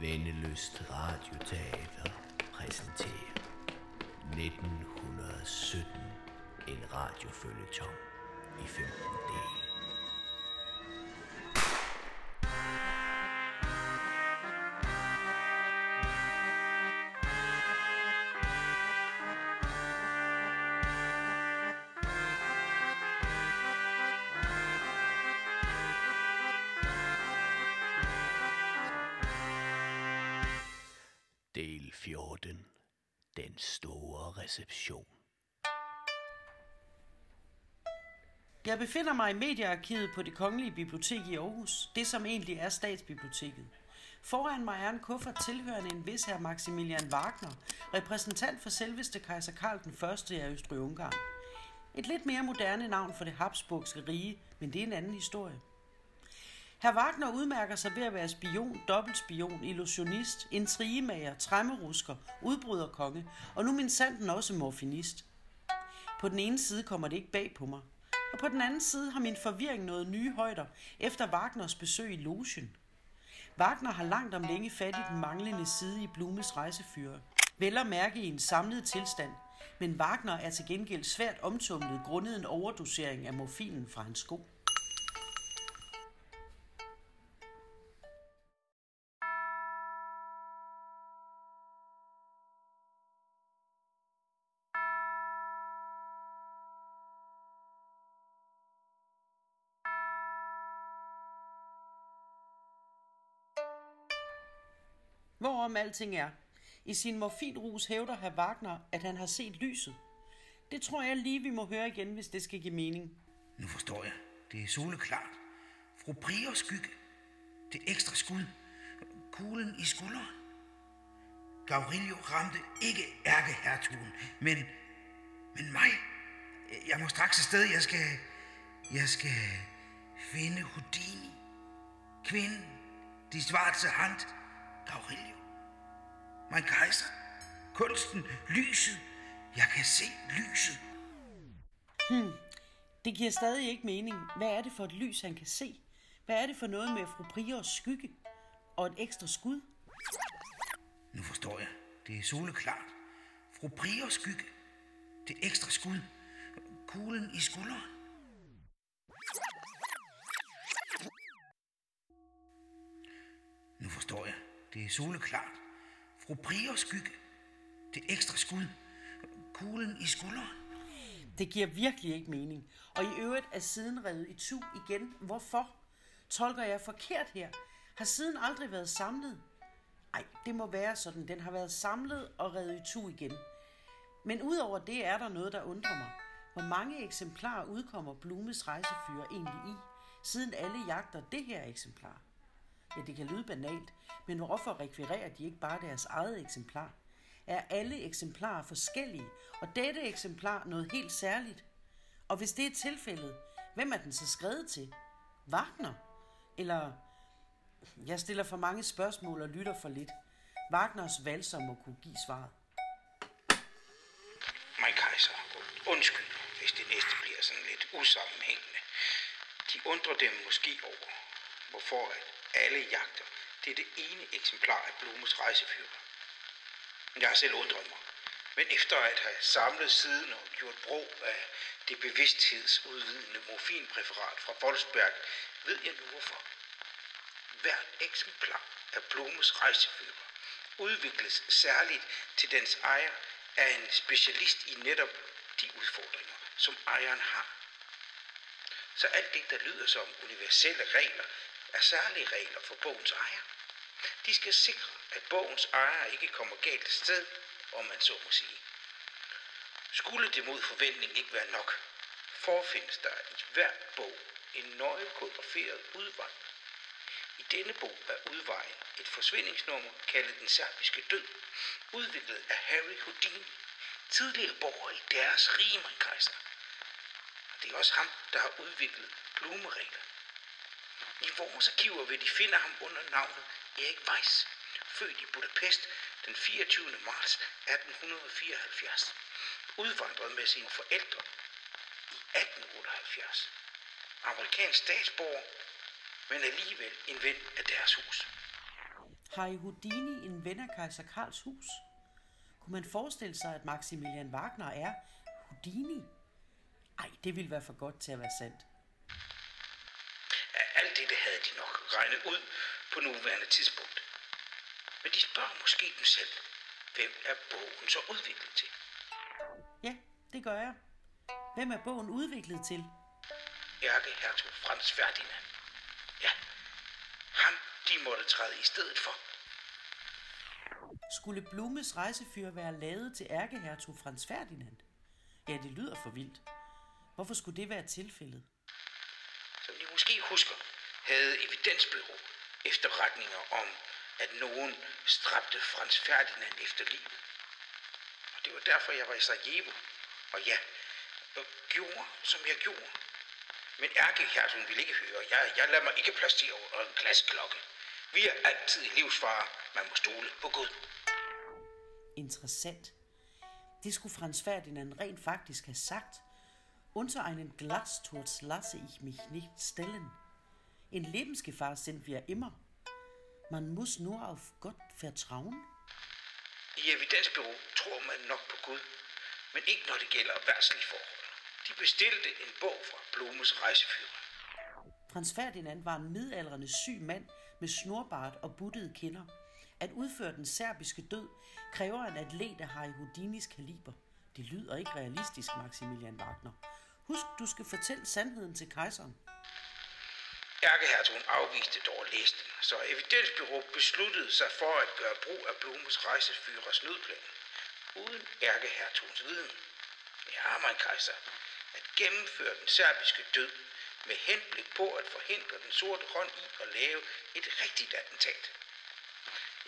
Vendeløst Radioteater præsenterer 1917 en radiofølgetong i 15 dele. Jeg befinder mig i mediearkivet på det Kongelige Bibliotek i Aarhus, det som egentlig er statsbiblioteket. Foran mig er en kuffert tilhørende en vis her Maximilian Wagner, repræsentant for selveste kejser Karl den 1. af Østrig-Ungarn. Et lidt mere moderne navn for det Habsburgske rige, men det er en anden historie. Herr Wagner udmærker sig ved at være spion, dobbeltspion, illusionist, intrigemager, træmmerusker, udbryderkonge og nu min sanden også morfinist. På den ene side kommer det ikke bag på mig, og på den anden side har min forvirring nået nye højder efter Wagners besøg i logen. Wagner har langt om længe fat i den manglende side i Blumes rejsefyre. Vel at mærke i en samlet tilstand, men Wagner er til gengæld svært omtumlet grundet en overdosering af morfinen fra hans sko. Hvorom alting er. I sin morfinrus hævder herr Wagner, at han har set lyset. Det tror jeg lige, vi må høre igen, hvis det skal give mening. Nu forstår jeg. Det er soleklart. Fru Priors skygge. Det ekstra skud. Kuglen i skulderen. Gaurilio ramte ikke ærkehertugen, men, men mig. Jeg må straks afsted. Jeg skal, jeg skal finde Houdini. Kvinden. De svarte hand. Gaurilio. Mein Kaiser. Kunsten. Lyset. Jeg kan se lyset. Det giver stadig ikke mening. Hvad er det for et lys, han kan se? Hvad er det for noget med fru Priors skygge? Og et ekstra skud? Nu forstår jeg. Det er soleklart. Fru Priors skygge. Det ekstra skud. Kuglen i skulderen. Nu forstår jeg. Det er soleklart. Fru Briers skygge. Det ekstra skud. Kuglen i skulderen. Det giver virkelig ikke mening. Og i øvrigt er siden revet i tu igen. Hvorfor? Tolker jeg forkert her? Har siden aldrig været samlet? Nej, det må være sådan. Den har været samlet og revet i tu igen. Men udover det er der noget, der undrer mig. Hvor mange eksemplarer udkommer Blumes rejsefyre egentlig i, siden alle jagter det her eksemplar? Ja, det kan lyde banalt, men hvorfor rekvirerer de ikke bare deres eget eksemplar? Er alle eksemplarer forskellige, og dette eksemplar noget helt særligt? Og hvis det er tilfældet, hvem er den så skrevet til? Wagner? Eller... Jeg stiller for mange spørgsmål og lytter for lidt. Wagners valser må kunne give svaret. Mein kejser, Undskyld, hvis det næste bliver sådan lidt usammenhængende. De undrer dem måske over, hvorfor at alle jagter det er det ene eksemplar af Blumes rejsefyrer. Jeg har selv undret mig. Men efter at have samlet siden og gjort brug af det bevidsthedsudvidende morfinpræparat fra Wolfsberg, ved jeg nu hvorfor. Hvert eksemplar af Blumes rejsefyrer udvikles særligt til dens ejer af en specialist i netop de udfordringer, som ejeren har. Så alt det, der lyder som universelle regler, er særlige regler for bogens ejer. De skal sikre, at bogens ejer ikke kommer galt sted, om man så må sige. Skulle det mod forventning ikke være nok, forfindes der i hver bog en nøje kodiferet udvej. I denne bog er udvejen et forsvindingsnummer kaldet Den Serbiske Død, udviklet af Harry Houdini, tidligere borger i deres rige, det er også ham, der har udviklet blumereglerne. I vores arkiver vil de finde ham under navnet Erik Weiss, født i Budapest den 24. marts 1874, udvandret med sine forældre i 1878. Amerikansk statsborger, men alligevel en ven af deres hus. Harry Houdini en ven af kejser Karls hus? Kunne man forestille sig, at Maximilian Wagner er Houdini? Ej, det ville være for godt til at være sandt. Alt det, det havde de nok regnet ud på nuværende tidspunkt. Men de spørger måske dem selv, hvem er bogen så udviklet til? Ja, det gør jeg. Hvem er bogen udviklet til? Ærkehertug Frans Ferdinand. Ja, ham de måtte træde i stedet for. Skulle Blumes rejsefyr være lavet til ærkehertug Frans Ferdinand? Ja, det lyder for vildt. Hvorfor skulle det være tilfældet? Måske husker, havde Evidensbyrå efterretninger om, at nogen stræbte Frans Ferdinand efter livet. Og det var derfor, jeg var i Sarajevo. Og ja, og gjorde, som jeg gjorde. Men ærkehertugen ville ikke høre. Jeg, jeg lader mig ikke placere over en glasklokke. Vi er altid i livsfare. Man må stole på Gud. Interessant. Det skulle Frans Ferdinand rent faktisk have sagt. Unter einen Glasturs lasse ich mich nicht stellen. En Lebensgefahr sind wir immer. Man muss nur auf Gott vertrauen. I Evidensbyrå tror man nok på Gud, men ikke når det gælder værtslige forhold. De bestilte en bog fra Blumes rejsefører. Frans Ferdinand var en midaldrende syg mand med snorbart og buttede kinder. At udføre den serbiske død kræver en atlet af Harry Houdinis kaliber. Det lyder ikke realistisk, Maximilian Wagner. Husk, du skal fortælle sandheden til kejseren. Ærkehertugen afviste dog at læse den, så evidensbyrået besluttede sig for at gøre brug af Blumes rejsefyrers nødplan, uden ærkehertugens viden. Ja, min kejser, at gennemføre den serbiske død med henblik på at forhindre den sorte hånd i at lave et rigtigt attentat.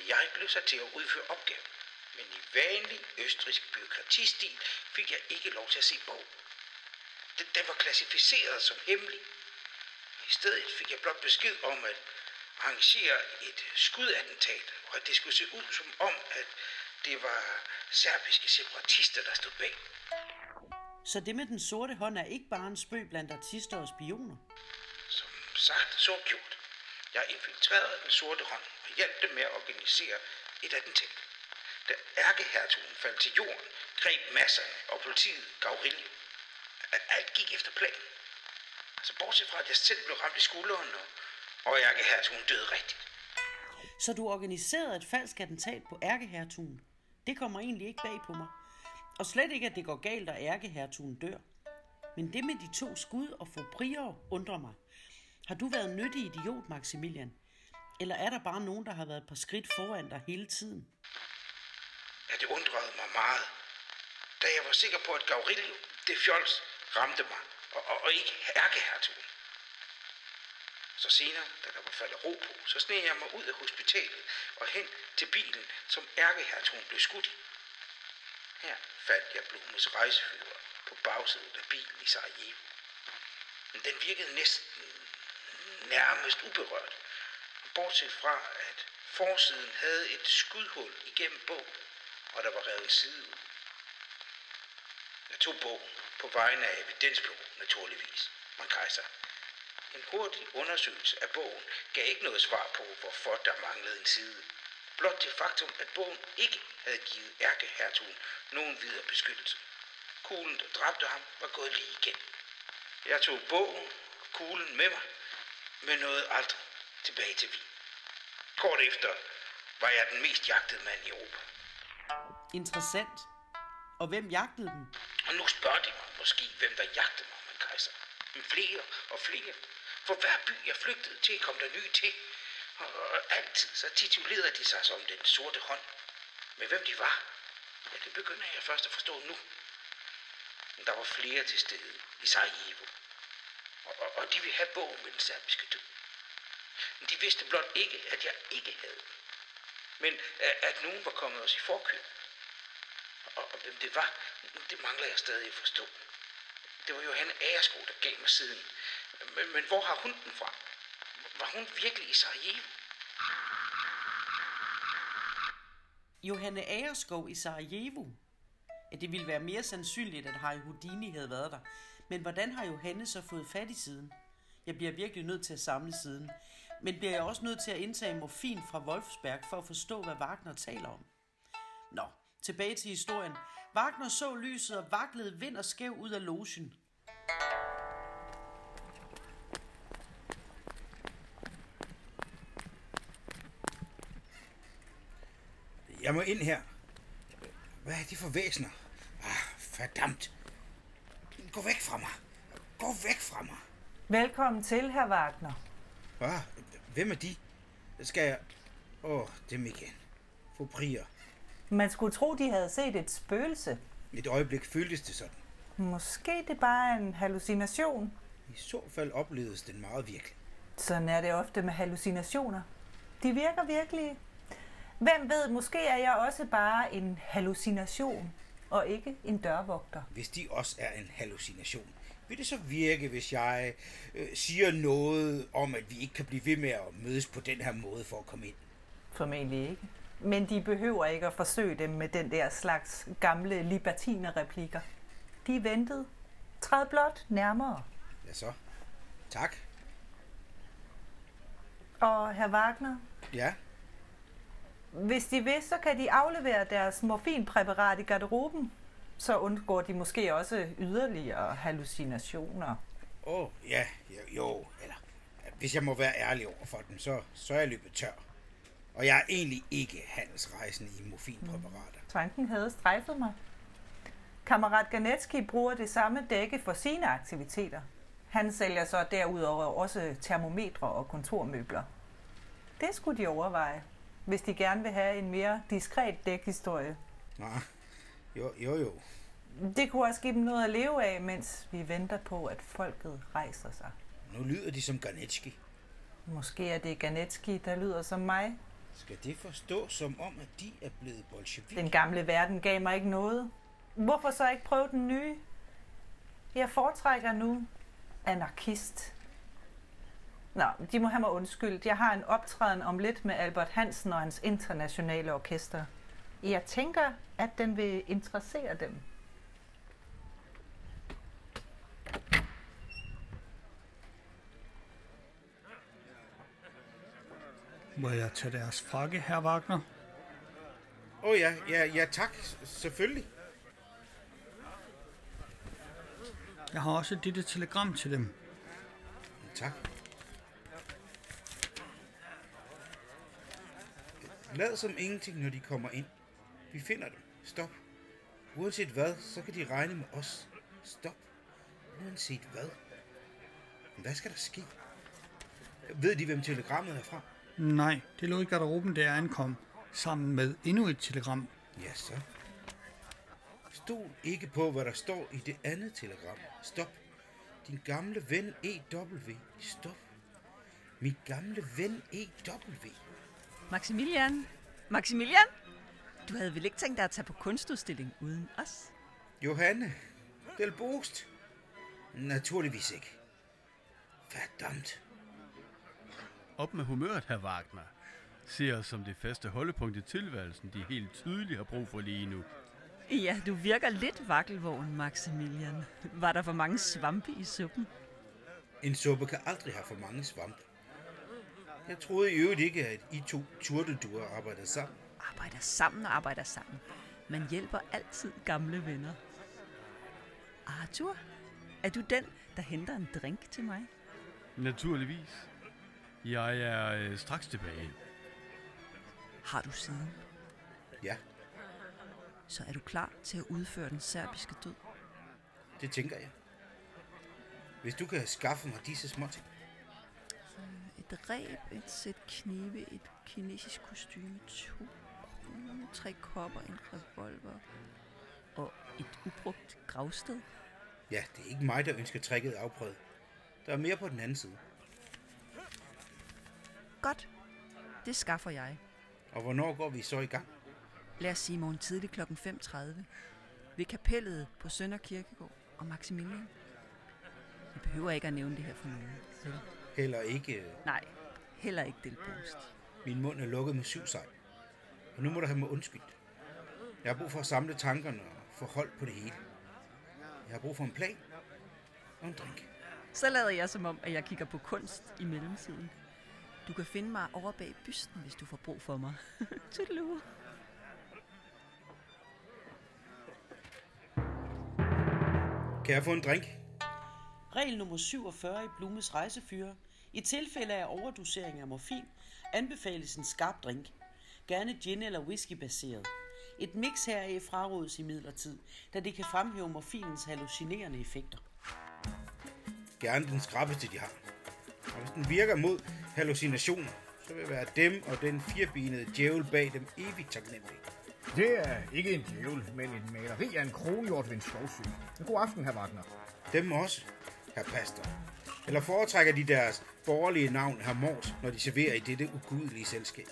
Jeg blev sat til at udføre opgaven, men i vanlig østrisk byråkratistil fik jeg ikke lov til at se bogen. Den, den var klassificeret som hemmelig. I stedet fik jeg blot besked om at arrangere et skudattentat, og at det skulle se ud som om, at det var serbiske separatister, der stod bag. Så det med den sorte hånd er ikke bare en spøg blandt artister og spioner. Som sagt, så gjort. Jeg infiltrerede den sorte hånd og hjalp dem med at organisere et attentat. Da ærkehertugen faldt til jorden, greb masserne og politiet gav rilje. Alt gik efter planen. Altså bortset fra, at jeg selv blev ramt i skulderen, og, og ærkehertugen døde rigtigt. Så du organiserede et falsk attentat på ærkehertugen. Det kommer egentlig ikke bag på mig. Og slet ikke, at det går galt, og ærkehertugen dør. Men det med de to skud og få prior undrer mig. Har du været nyttig idiot, Maximilian? Eller er der bare nogen, der har været et par skridt foran dig hele tiden? Ja, det undrede mig meget. Da jeg var sikker på, at Gaurilio, det fjols, ramte mig, og, og, og ikke ærkehertugen. Så senere, da der var faldet ro på, så sneg jeg mig ud af hospitalet og hen til bilen, som ærkehertugen blev skudt i. Her fandt jeg Blumes rejsefører på bagsædet af bilen i Sarajevo. Men den virkede næsten nærmest uberørt. Bortset fra, at forsiden havde et skudhul igennem bogen, og der var revet en side ud. Jeg tog bogen på vegne af evidensbyrå, naturligvis. Man kejser. En hurtig undersøgelse af bogen gav ikke noget svar på, hvorfor der manglede en side. Blot det faktum, at bogen ikke havde givet ærkehertugen nogen videre beskyttelse. Kuglen, der dræbte ham, var gået lige igen. Jeg tog bogen og kuglen med mig, men nåede aldrig tilbage til Wien. Kort efter var jeg den mest jagtede mand i Europa. Interessant. Og hvem jagtede dem? Og nu spørger de mig måske, hvem der jagtede mig, min kejser. Men flere og flere. For hver by jeg flygtede til, kom der nye til. Og, og altid så titulerede de sig som den sorte hånd. Men hvem de var, ja, det begynder jeg først at forstå nu. Men der var flere til stede i Sarajevo. Og, og, og de ville have bogen med den serbiske død. Men de vidste blot ikke, at jeg ikke havde den. Men at, at nogen var kommet os i forkøb. Og, og hvem det var, det mangler jeg stadig at forstå. Det var jo han Agersko, der gav mig siden. Men, men hvor har hun den fra? Var hun virkelig i Sarajevo? Johanne Agerskov i Sarajevo. Ja, det ville være mere sandsynligt, at Harry Houdini havde været der. Men hvordan har Johanne så fået fat i siden? Jeg bliver virkelig nødt til at samle siden. men bliver jeg også nødt til at indtage morfin fra Wolfsberg for at forstå, hvad Wagner taler om. Nå, tilbage til historien. Wagner så lyset og vaklede vind og skæv ud af logen. Jeg må ind her. Hvad er det for væsener? Ah, fordamt. Gå væk fra mig. Gå væk fra mig. Velkommen til, herr Wagner. Ah, hvem er de? Skal jeg... Åh, oh, dem igen. Fru Prier. Man skulle tro, de havde set et spøgelse. Et øjeblik føltes det sådan. Måske det bare er en hallucination. I så fald oplevedes den meget virkelig. Sådan er det ofte med hallucinationer. De virker virkelige. Hvem ved, måske er jeg også bare en hallucination, og ikke en dørvogter. Hvis de også er en hallucination, vil det så virke, hvis jeg øh, siger noget om, at vi ikke kan blive ved med at mødes på den her måde for at komme ind? Formentlig ikke. Men de behøver ikke at forsøge dem med den der slags gamle libertiner-replikker. De ventede. Træd blot nærmere. Ja så. Tak. Og herr Wagner, Ja, hvis de vil, så kan de aflevere deres morfinpræparat i garderoben. Så undgår de måske også yderligere hallucinationer. åh, oh, ja, jo, jo, eller hvis jeg må være ærlig over for dem, så, så er jeg løbet tør. Og jeg er egentlig ikke handelsrejsende i morfinpræparater. Tanken havde strejfet mig. Kammerat Ganetski bruger det samme dække for sine aktiviteter. Han sælger så derudover også termometre og kontormøbler. Det skulle de overveje, hvis de gerne vil have en mere diskret dækhistorie. Nå, jo, jo, jo. Det kunne også give dem noget at leve af, mens vi venter på, at folket rejser sig. Nu lyder de som Garnetski. Måske er det Ganetski, der lyder som mig. Skal det forstås som om, at de er blevet bolsjevik? Den gamle verden gav mig ikke noget. Hvorfor så ikke prøve den nye? Jeg foretrækker nu anarkist. Nå, de må have mig undskyldt. Jeg har en optræden om lidt med Albert Hansen og hans internationale orkester. Jeg tænker, at den vil interessere dem. Må jeg tage deres frakke, herr Wagner? Åh oh, ja, ja, ja tak, selvfølgelig. Jeg har også dette telegram til dem. Tak. Lad som ingenting, når de kommer ind. Vi finder dem. Stop. Uanset hvad, så kan de regne med os. Stop. Uanset hvad. Men Hvad skal der ske? Ved de, hvem telegrammet er fra? Nej, det lå i garderoben, da jeg ankom, sammen med endnu et telegram. Ja, så. Stol ikke på, hvad der står i det andet telegram. Stop. Din gamle ven E.W. Stop. Min gamle ven E.W. Maximilian? Maximilian? Du havde vel ikke tænkt dig at tage på kunstudstilling uden os? Johanne. Del Boost. Naturligvis ikke. Verdammt. Op med humøret, herr Wagner. Ser os som det faste holdepunkt i tilværelsen, de helt tydeligt har brug for lige nu. Ja, du virker lidt vakkelvogn, Maximilian. Var der for mange svampe i suppen? En suppe kan aldrig have for mange svampe. Jeg troede i øvrigt ikke, at I to turteduer arbejdede sammen. Arbejder sammen og arbejder sammen. Man hjælper altid gamle venner. Arthur, er du den, der henter en drink til mig? Naturligvis. Jeg er øh, straks tilbage. Har du siden? Ja, Så er du klar til at udføre den serbiske død? det tænker jeg. Hvis du kan skaffe mig disse småting. Et reb, et sæt knive, et kinesisk kostume, to kroner, tre kopper, en revolver og et ubrugt gravsted. Ja, det er ikke mig, der ønsker tricket afprøvet. Der er mere på den anden side. Godt, det skaffer jeg. Og hvornår går vi så i gang? Lad os sige morgen tidlig kl. 5.30 ved kapellet på Sønder Kirkegård og Maximilian. Jeg behøver ikke at nævne det her for nogen. vel? Heller ikke. øh, Nej, heller ikke Del Bost. Min mund er lukket med syv sejl. Og nu må du have mig undskyldt. Jeg har brug for at samle tankerne og få hold på det hele. Jeg har brug for en plan og en drink. Så lader jeg som om, at jeg kigger på kunst i mellemtiden. Du kan finde mig over bag bysten, hvis du får brug for mig. Tudelu. Kan jeg få en drink? Regel nummer 47 i Blumes rejsefyre. I tilfælde af overdosering af morfin anbefales en skarp drink. Gerne gin eller whisky baseret. Et mix heraf frarådes i midlertid, da det kan fremhæve morfinens hallucinerende effekter. Gerne den skrappeste, de har. Og hvis den virker mod hallucinationer, så vil være dem og den firbenede djævel bag dem evigt taknemmelig. Det er ikke en djævel, men en maleri af en kronhjort ved en skovsø. God aften, herr Wagner. Dem også, herr pastor. Eller foretrækker de deres borgerlige navn, herr Mors, når de serverer i dette ugudelige selskab?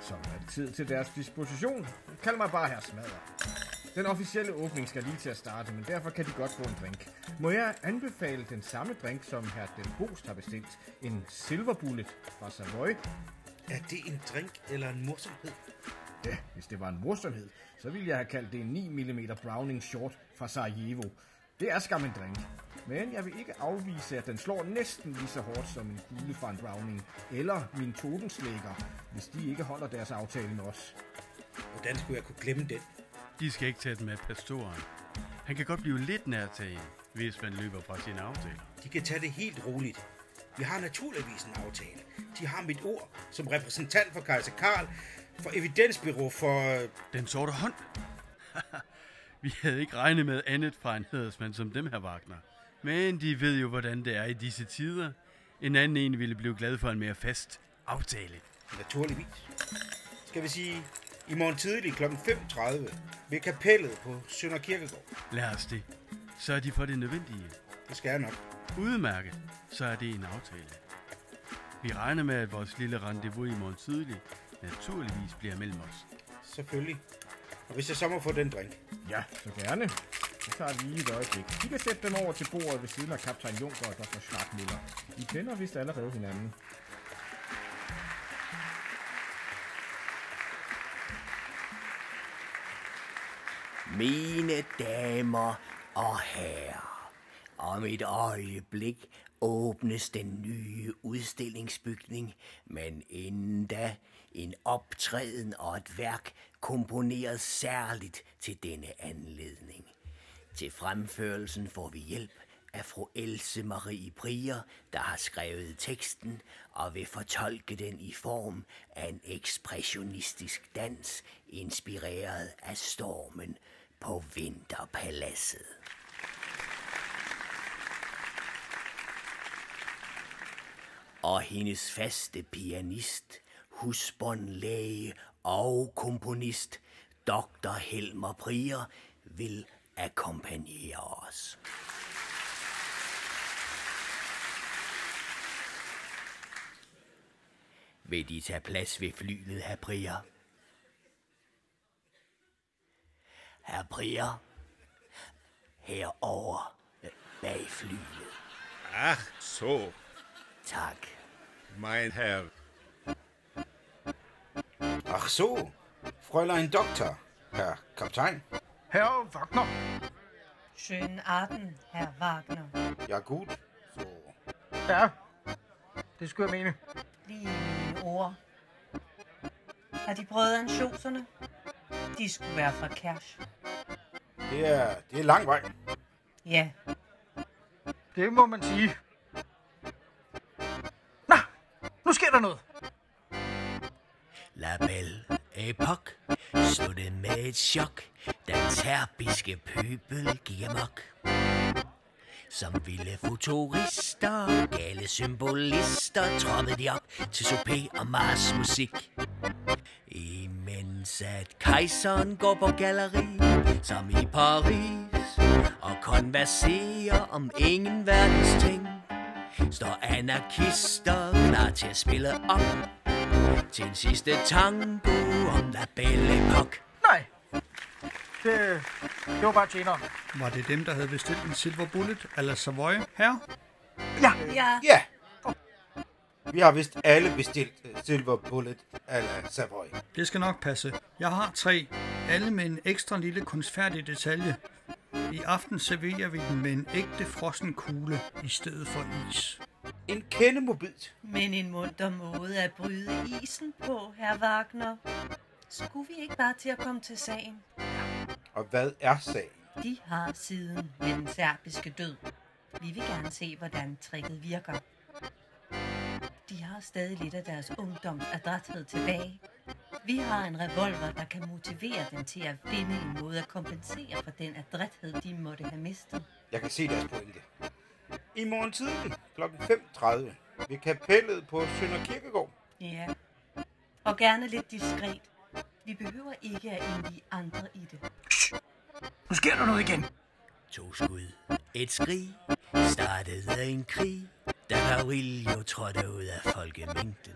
Så er det tid til deres disposition. Kald mig bare herr Smadder. Den officielle åbning skal lige til at starte, men derfor kan de godt få en drink. Må jeg anbefale den samme drink, som herr Del Bost har bestilt? En Silver Bullet fra Savoy? Er det en drink eller en morsomhed? Ja, hvis det var en morsomhed, så ville jeg have kaldt det en 9 mm Browning Short fra Sarajevo. Det er skam en drink. Men jeg vil ikke afvise, at den slår næsten lige så hårdt som en kugle fra en Browning. Eller min totenslæger, hvis de ikke holder deres aftale med os. Hvordan skulle jeg kunne glemme den? De skal ikke tage den med pastoren. Han kan godt blive lidt nærtagen, hvis man løber fra sine aftaler. De kan tage det helt roligt. Vi har naturligvis en aftale. De har mit ord som repræsentant for Kaiser Karl, for Evidensbyrå for... Den sorte hånd. Vi havde ikke regnet med andet fra en hedersmand som dem her, Wagner. Men de ved jo, hvordan det er i disse tider. En anden en ville blive glad for en mere fast aftale. Naturligvis. Skal vi sige, i morgen tidlig kl. 5.30 ved kapellet på Sønder Kirkegård. Lad os det. Så er de for det nødvendige. Det skal jeg nok. Udmærket, så er det en aftale. Vi regner med, at vores lille rendezvous i morgen tidlig naturligvis bliver mellem os. Selvfølgelig. Og hvis jeg så må få den drink. Ja, så gerne. Det tager lige et øjeblik. De kan sætte dem over til bordet ved siden af kaptajn Junker og Dr. Schwartmüller. De kender vist allerede hinanden. Mine damer og herrer, om et øjeblik åbnes den nye udstillingsbygning, men inden da en optræden og et værk komponeret særligt til denne anledning. Til fremførelsen får vi hjælp af fru Else Marie Brier, der har skrevet teksten og vil fortolke den i form af en ekspressionistisk dans, inspireret af stormen på Vinterpaladset. Og hendes faste pianist, husbåndlæge og komponist, Dr. Helmer Prier, vil akkompagnere os. Vil de tage plads ved flyet, herr Prier? Herr Prier, herover øh, bag flyet. Ach so, Tak. mein Herr. Ach so, Fräulein Doktor, herr Kaptajn. Herr Wagner, Schönen Abend, Herr Wagner. Ja, gut. So. ja, det skulle jeg mene. Lige mine ord. Har de prøvet ansjoserne? De skulle være fra Kærs. Det er, det er lang vej. Ja, Det må man sige. Nå, nu sker der noget. La Belle Epoque sluttede med et chok, da den serbiske pøbel gik amok. Som vilde futurister, gale symbolister, trommede de op til Soupé og Mars musik. Imens at kejseren går på galleri, som i Paris, og konverserer om ingen verdens ting, står anarkister klar til at spille op til en sidste tango om La Belle Epoque. Nej, det, det var bare tjeneren. Var det dem, der havde bestilt en Silver Bullet eller Savoy her? ja, Ja. Vi har vist alle bestilt øh, Silver Bullet eller Savoy. Det skal nok passe. Jeg har tre, alle med en ekstra lille kunstfærdig detalje. I aften serverer vi den med en ægte frossen kugle i stedet for is. En kende mobilt. Men en munter måde at bryde isen på, herr Wagner. Skulle vi ikke bare til at komme til sagen? Og hvad er sagen? De har siden med den serbiske død. Vi vil gerne se, hvordan tricket virker. De har stadig lidt af deres ungdoms adræthed tilbage. Vi har en revolver, der kan motivere dem til at finde en måde at kompensere for den adræthed, de måtte have mistet. Jeg kan se deres pointe. I morgen tidlig kl. 5.30 ved kapellet på Sønder Kirkegård. Ja, og gerne lidt diskret. Vi behøver ikke at indvige andre i det. Nu sker der noget igen. To skud. Et skrig. Startede en krig. Da Carillo trådte ud af folkemængden.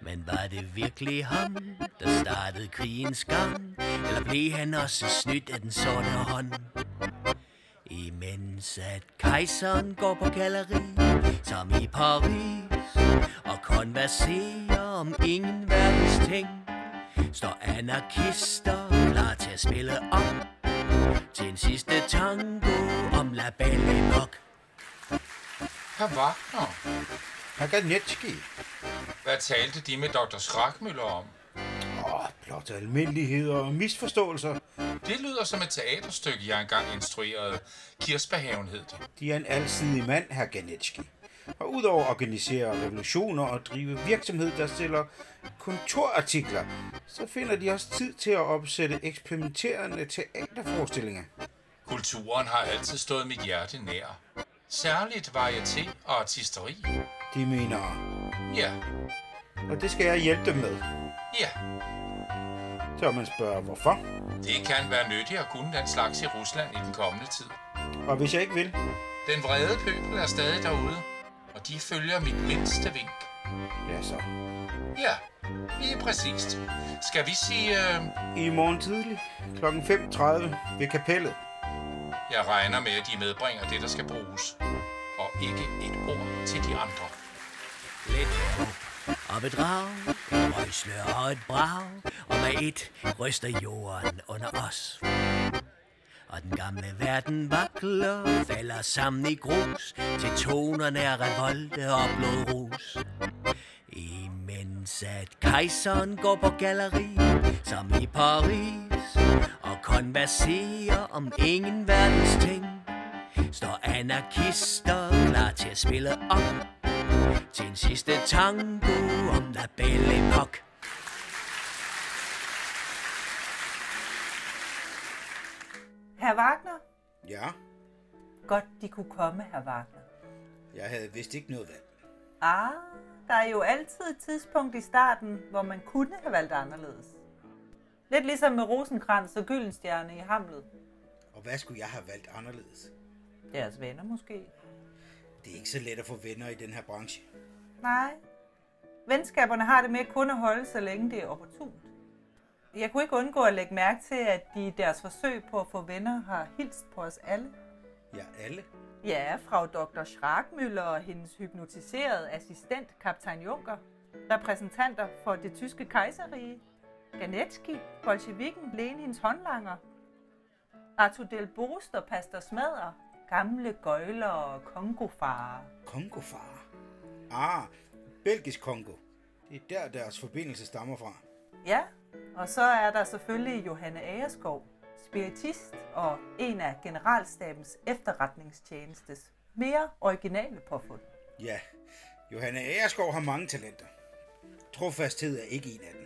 Men var det virkelig ham, der startede krigens gang? Eller blev han også snydt af den sorte hånd? Imens at kejseren går på galleri, som i Paris, og konverserer om ingen verdens ting, står anarkister klar til at spille om til en sidste tango om La Belle Époque. Herr Wagner, Herr Ganetski. hvad talte de med Dr. Schrackmüller om? Åh, blot almindeligheder og misforståelser. Det lyder som et teaterstykke, jeg engang instruerede. Kirsberghaven hed det. De er en alsidig mand, herr Ganetski. Og udover at organisere revolutioner og drive virksomhed, der stiller kontorartikler, så finder de også tid til at opsætte eksperimenterende teaterforestillinger. Kulturen har altid stået mit hjerte nær. Særligt varieté og artisteri. De mener, Ja, og det skal jeg hjælpe dem med. ja. Så man spørger, hvorfor? Det kan være nyttigt at kunne den slags i Rusland i den kommende tid. Og hvis jeg ikke vil, Den vrede pøbel er stadig derude, og de følger mit mindste vink. ja så. Ja, lige præcist. Skal vi sige, øh, I morgen tidlig kl. 5.30 ved kapellet jeg regner med, at de medbringer det, der skal bruges. Og ikke et ord til de andre. Lidt og bedrag, et og et brag, og med et ryster jorden under os. Og den gamle verden vakler, falder sammen i grus, til tonerne af revolte og blodrus. Imens at kejseren går på galleri, som i Paris, konverserer om ingen verdens ting, står anarkister klar til at spille op til en sidste tango om La Belle Époque. Herr Wagner? Ja, Godt, de kunne komme, herr Wagner. jeg havde vist ikke noget valg. Ah, der er jo altid et tidspunkt i starten, hvor man kunne have valgt anderledes. Lidt ligesom med Rosenkrantz og Gyldenstjerne i Hamlet. Og hvad skulle jeg have valgt anderledes? Deres venner måske. Det er ikke så let at få venner i den her branche. Nej. Venskaberne har det med kun at holde, så længe det er opportunt. Jeg kunne ikke undgå at lægge mærke til, at de i deres forsøg på at få venner har hilst på os alle. Ja, alle. Ja, fra Dr. Schrackmüller og hendes hypnotiserede assistent, kaptajn Juncker. Repræsentanter for det tyske kejserrige. Ganetski, bolsjevikken, Lenins håndlanger. Arthur Del Bost og Pastor Smadder. Gamle gøjler og kongofarer. Kongofar. Ah, belgisk Kongo. Det er der, deres forbindelse stammer fra. Ja, og så er der selvfølgelig Johanne Agerskov, spiritist og en af generalstabens efterretningstjenestes mere originale påfund. Ja, Johanne Agerskov har mange talenter. Trofasthed er ikke en af dem.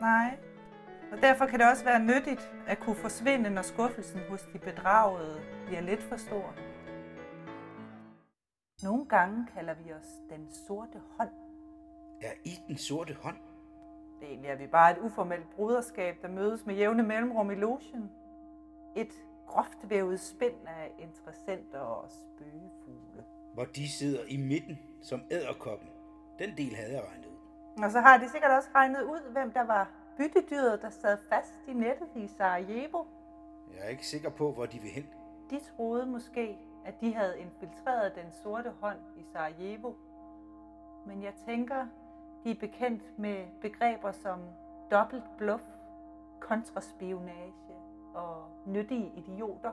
Nej, og derfor kan det også være nyttigt at kunne forsvinde, når skuffelsen hos de bedragede bliver lidt for stor. Nogle gange kalder vi os den sorte hånd. Er I den sorte hånd? Det er egentlig er vi bare et uformelt bruderskab, der mødes med jævne mellemrum i logen. Et groft vævet spind af interessenter og spøgefugle. Hvor de sidder i midten som æderkoppen. Den del havde jeg regnet. Og så har de sikkert også regnet ud, hvem der var byttedyret, der sad fast i nettet i Sarajevo. Jeg er ikke sikker på, hvor de vil hen. De troede måske, at de havde infiltreret den sorte hånd i Sarajevo. Men jeg tænker, de er bekendt med begreber som dobbelt bluff, kontraspionage og nyttige idioter.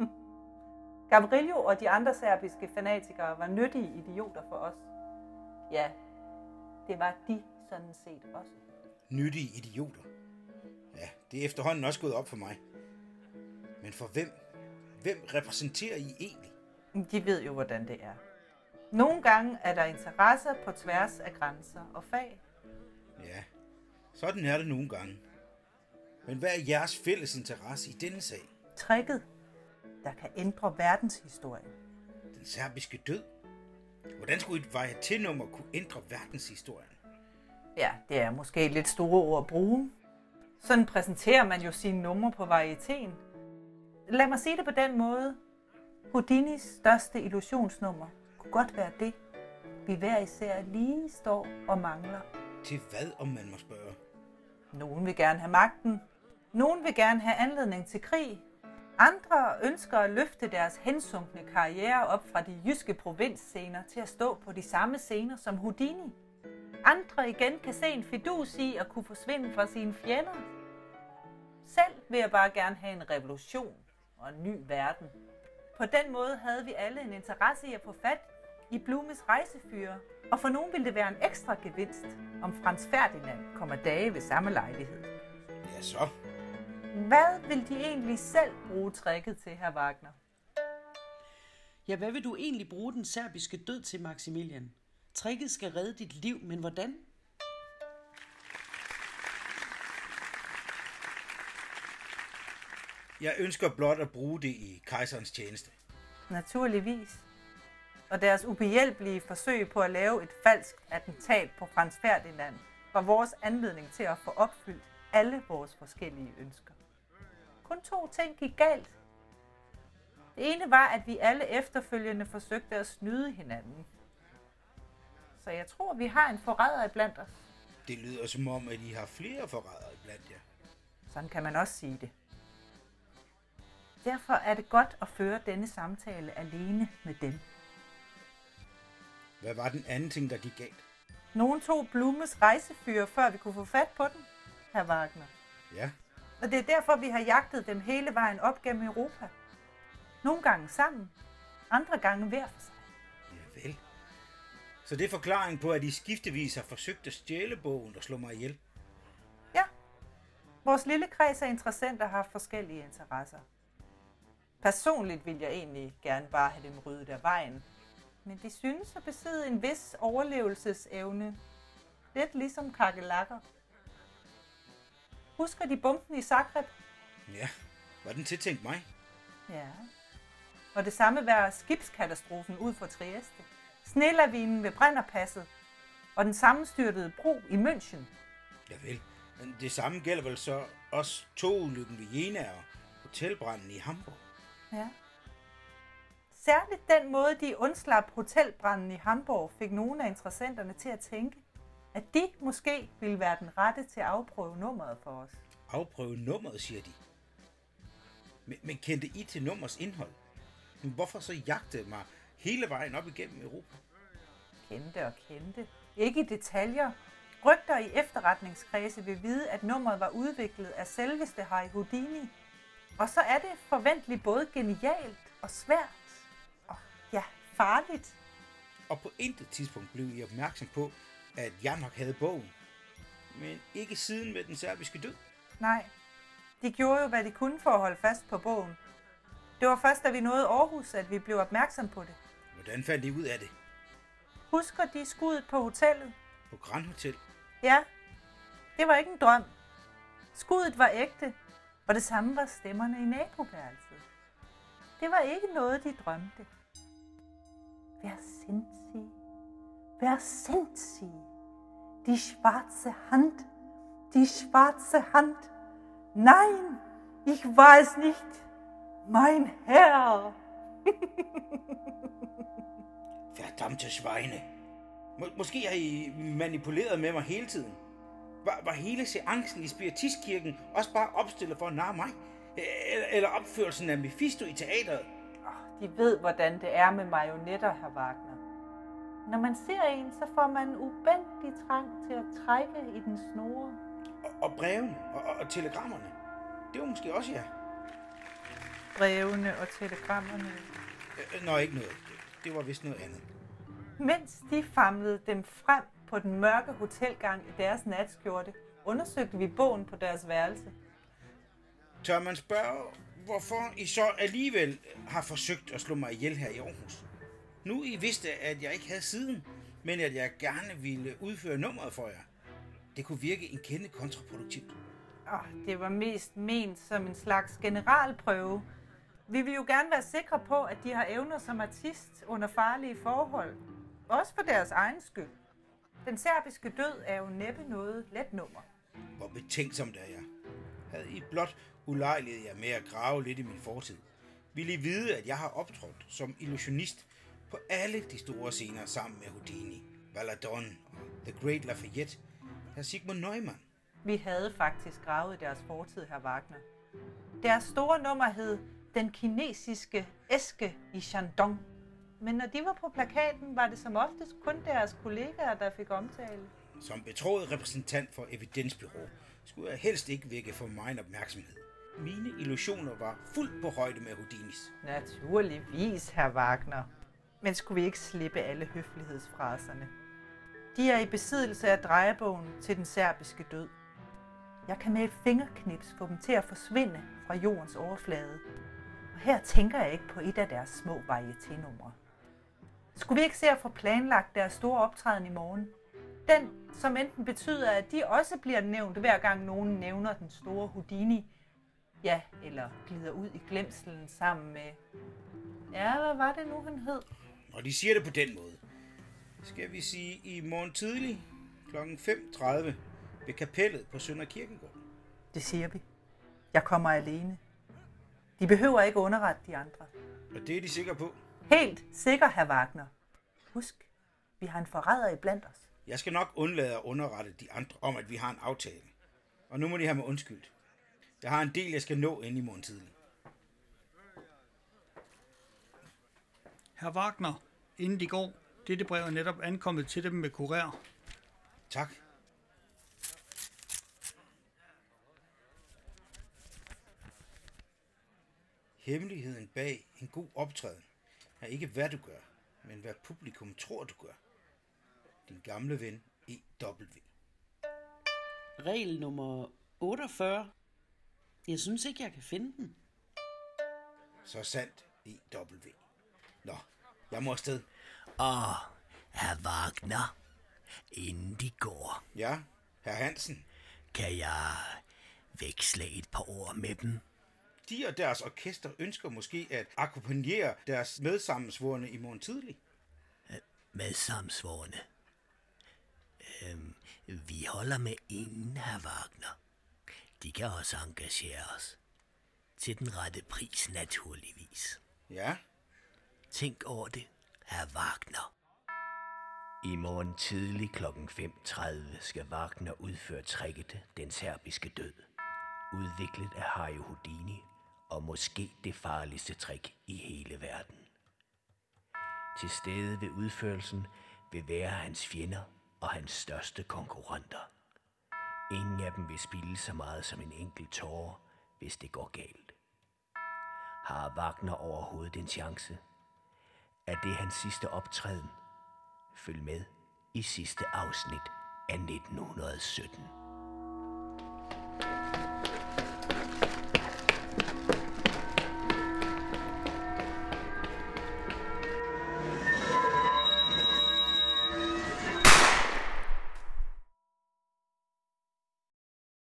Gabriello og de andre serbiske fanatikere var nyttige idioter for os. Ja, det var de sådan set også. Nyttige idioter. Ja, det er efterhånden også gået op for mig. Men for hvem? Hvem repræsenterer I egentlig? De ved jo, hvordan det er. Nogle gange er der interesser på tværs af grænser og fag. Ja, sådan er det nogle gange. Men hvad er jeres fælles interesse i denne sag? Trækket, der kan ændre verdenshistorien. Den serbiske død? Hvordan skulle et varieté-nummer kunne ændre verdenshistorien? Ja, det er måske lidt store ord at bruge. Sådan præsenterer man jo sine numre på varietéen. Lad mig sige det på den måde. Houdinis største illusionsnummer kunne godt være det, vi hver især lige står og mangler. Til hvad, om man må spørge? Nogen vil gerne have magten. Nogen vil gerne have anledning til krig. Andre ønsker at løfte deres hensunkne karriere op fra de jyske provinsscener til at stå på de samme scener som Houdini. Andre igen kan se en fidus i at kunne forsvinde fra sine fjender. Selv vil jeg bare gerne have en revolution og en ny verden. På den måde havde vi alle en interesse i at få fat i Blumes rejsefyre, og for nogen ville det være en ekstra gevinst, om Frans Ferdinand kommer dage ved samme lejlighed. Ja, så. Hvad vil de egentlig selv bruge tricket til, her Wagner? Ja, hvad vil du egentlig bruge den serbiske død til, Maximilian? Tricket skal redde dit liv, men hvordan? Jeg ønsker blot at bruge det i kejserens tjeneste. Naturligvis. Og deres ubehjælpelige forsøg på at lave et falsk attentat på Frans Ferdinand var vores anledning til at få opfyldt alle vores forskellige ønsker. Kun to ting gik galt. Det ene var, at vi alle efterfølgende forsøgte at snyde hinanden. Så jeg tror, vi har en forræder blandt os. Det lyder som om, at I har flere forrædere blandt jer. Sådan kan man også sige det. Derfor er det godt at føre denne samtale alene med dem. Hvad var den anden ting, der gik galt? Nogen tog Blumes rejsefyre, før vi kunne få fat på den, herr Wagner. Ja, Og det er derfor, vi har jagtet dem hele vejen op gennem Europa. Nogle gange sammen, andre gange hver for sig. ja vel. Så det er forklaring på, at I skiftevis har forsøgt at stjæle bogen og slå mig ihjel. Ja, vores lille kreds af interessenter har forskellige interesser. Personligt vil jeg egentlig gerne bare have dem ryddet af vejen. Men de synes at besidde en vis overlevelsesevne. Lidt ligesom kakelakker. Husker de bomben i Zagreb? Ja, var den tiltænkt mig? Ja. Og det samme var skibskatastrofen ud for Trieste. Snelavinen ved Brennerpasset. Og den sammenstyrtede bro i München. Ja vel. Men det samme gælder vel så også togulykken ved Jena og hotelbranden i Hamburg. Ja. Særligt den måde, de undslap hotelbranden i Hamburg, fik nogle af interessenterne til at tænke, at de måske ville være den rette til at afprøve nummeret for os. Afprøve nummeret, siger de. Men, men kendte I til nummers indhold? Men hvorfor så jagte mig hele vejen op igennem Europa? Kendte og kendte. Ikke i detaljer. Rygter i efterretningskredse vil vide, at nummeret var udviklet af selveste Harry Houdini. Og så er det forventeligt både genialt og svært. Og ja, farligt. Og på intet tidspunkt blev I opmærksom på, at jeg nok havde bogen. Men ikke siden med den serbiske død. Nej, de gjorde jo, hvad de kunne for at holde fast på bogen. Det var først, da vi nåede Aarhus, at vi blev opmærksom på det. Hvordan fandt I ud af det? Husker de skuddet på hotellet? På Grand Hotel? Ja, det var ikke en drøm. Skuddet var ægte, og det samme var stemmerne i naboværelset. Det var ikke noget, de drømte. Wer sind Sie? Wer sind Sie? Die schwarze Hand, die schwarze Hand. Nein, ich war es nicht. Mein Herr. Verdammte Schweine. Må, måske har I manipuleret med mig hele tiden. Var, var hele seancen i Spiritistkirken også bare opstillet for at narre mig? Eller, eller opførelsen af Mephisto i teateret? De ved, hvordan det er med marionetter, herr Wagner. Når man ser en, så får man en ubændig trang til at trække i den snore. Og, og brevene og, og, og telegrammerne. Det var måske også jer. Brevene og telegrammerne. Øh, Nå, ikke noget. Det var vist noget andet. Mens de famlede dem frem på den mørke hotelgang i deres natskjorte, undersøgte vi bogen på deres værelse. Tør man spørge, hvorfor I så alligevel har forsøgt at slå mig ihjel her i Aarhus? Nu I vidste, at jeg ikke havde siden, men at jeg gerne ville udføre nummeret for jer. Det kunne virke en kende kontraproduktivt. Oh, det var mest ment som en slags generalprøve. Vi vil jo gerne være sikre på, at de har evner som artist under farlige forhold. Også for deres egen skyld. Den serbiske død er jo næppe noget let nummer. Hvor betænksomt er jeg. Havde I blot ulejliget jer med at grave lidt i min fortid, ville I vide, at jeg har optrådt som illusionist på alle de store scener sammen med Houdini, Valadon og The Great Lafayette, her Sigmund Neumann. Vi havde faktisk gravet deres fortid, her Wagner. Deres store nummer hed Den kinesiske æske i Shandong. Men når de var på plakaten, var det som oftest kun deres kollegaer, der fik omtale. Som betroet repræsentant for Evidensbyrå skulle jeg helst ikke vække for meget opmærksomhed. Mine illusioner var fuldt på højde med Houdinis. Naturligvis, herr Wagner. Men skulle vi ikke slippe alle høflighedsfraserne? De er i besiddelse af drejebogen til den serbiske død. Jeg kan med et fingerknips få dem til at forsvinde fra jordens overflade. Og her tænker jeg ikke på et af deres små varieténumre. Skulle vi ikke se at få planlagt deres store optræden i morgen? Den, som enten betyder, at de også bliver nævnt, hver gang nogen nævner den store Houdini. Ja, eller glider ud i glemselen sammen med... Ja, hvad var det nu, han hed? Og de siger det på den måde. Skal vi sige i morgen tidlig kl. 5.30 ved kapellet på Sønder Kirkegård. Det siger vi. Jeg kommer alene. De behøver ikke underrette de andre. Og det er de sikre på. Helt sikker, herr Wagner. Husk, vi har en forræder i blandt os. Jeg skal nok undlade at underrette de andre om, at vi har en aftale. Og nu må de have mig undskyldt. Jeg har en del, jeg skal nå ind i morgen tidlig. Herr Wagner, inden de går, dette brev er netop ankommet til dem med kurér. Tak. Hemmeligheden bag en god optræden er ikke hvad du gør, men hvad publikum tror du gør. Din gamle ven E.W. Regel nummer 48. Jeg synes ikke, jeg kan finde den. Så sandt, E.W. Nå, jeg må afsted. Og herr Wagner, inden de går, Ja, herr Hansen. kan jeg veksle et par ord med dem. De og deres orkester ønsker måske at akkompagnere deres medsammensvorne i morgen tidlig. Med samsvorene. Øhm, vi holder med ingen, herr Wagner. De kan også engagere os. Til den rette pris, naturligvis. Ja, Tænk over det, herr Wagner. I morgen tidlig kl. 5.30 skal Wagner udføre tricket Den serbiske død. Udviklet af Harry Houdini, og måske det farligste trick i hele verden. Til stede ved udførelsen vil være hans fjender og hans største konkurrenter. Ingen af dem vil spille så meget som en enkelt tårer, hvis det går galt. Har Wagner overhovedet en chance? Er det hans sidste optræden? Følg med i sidste afsnit af 1917.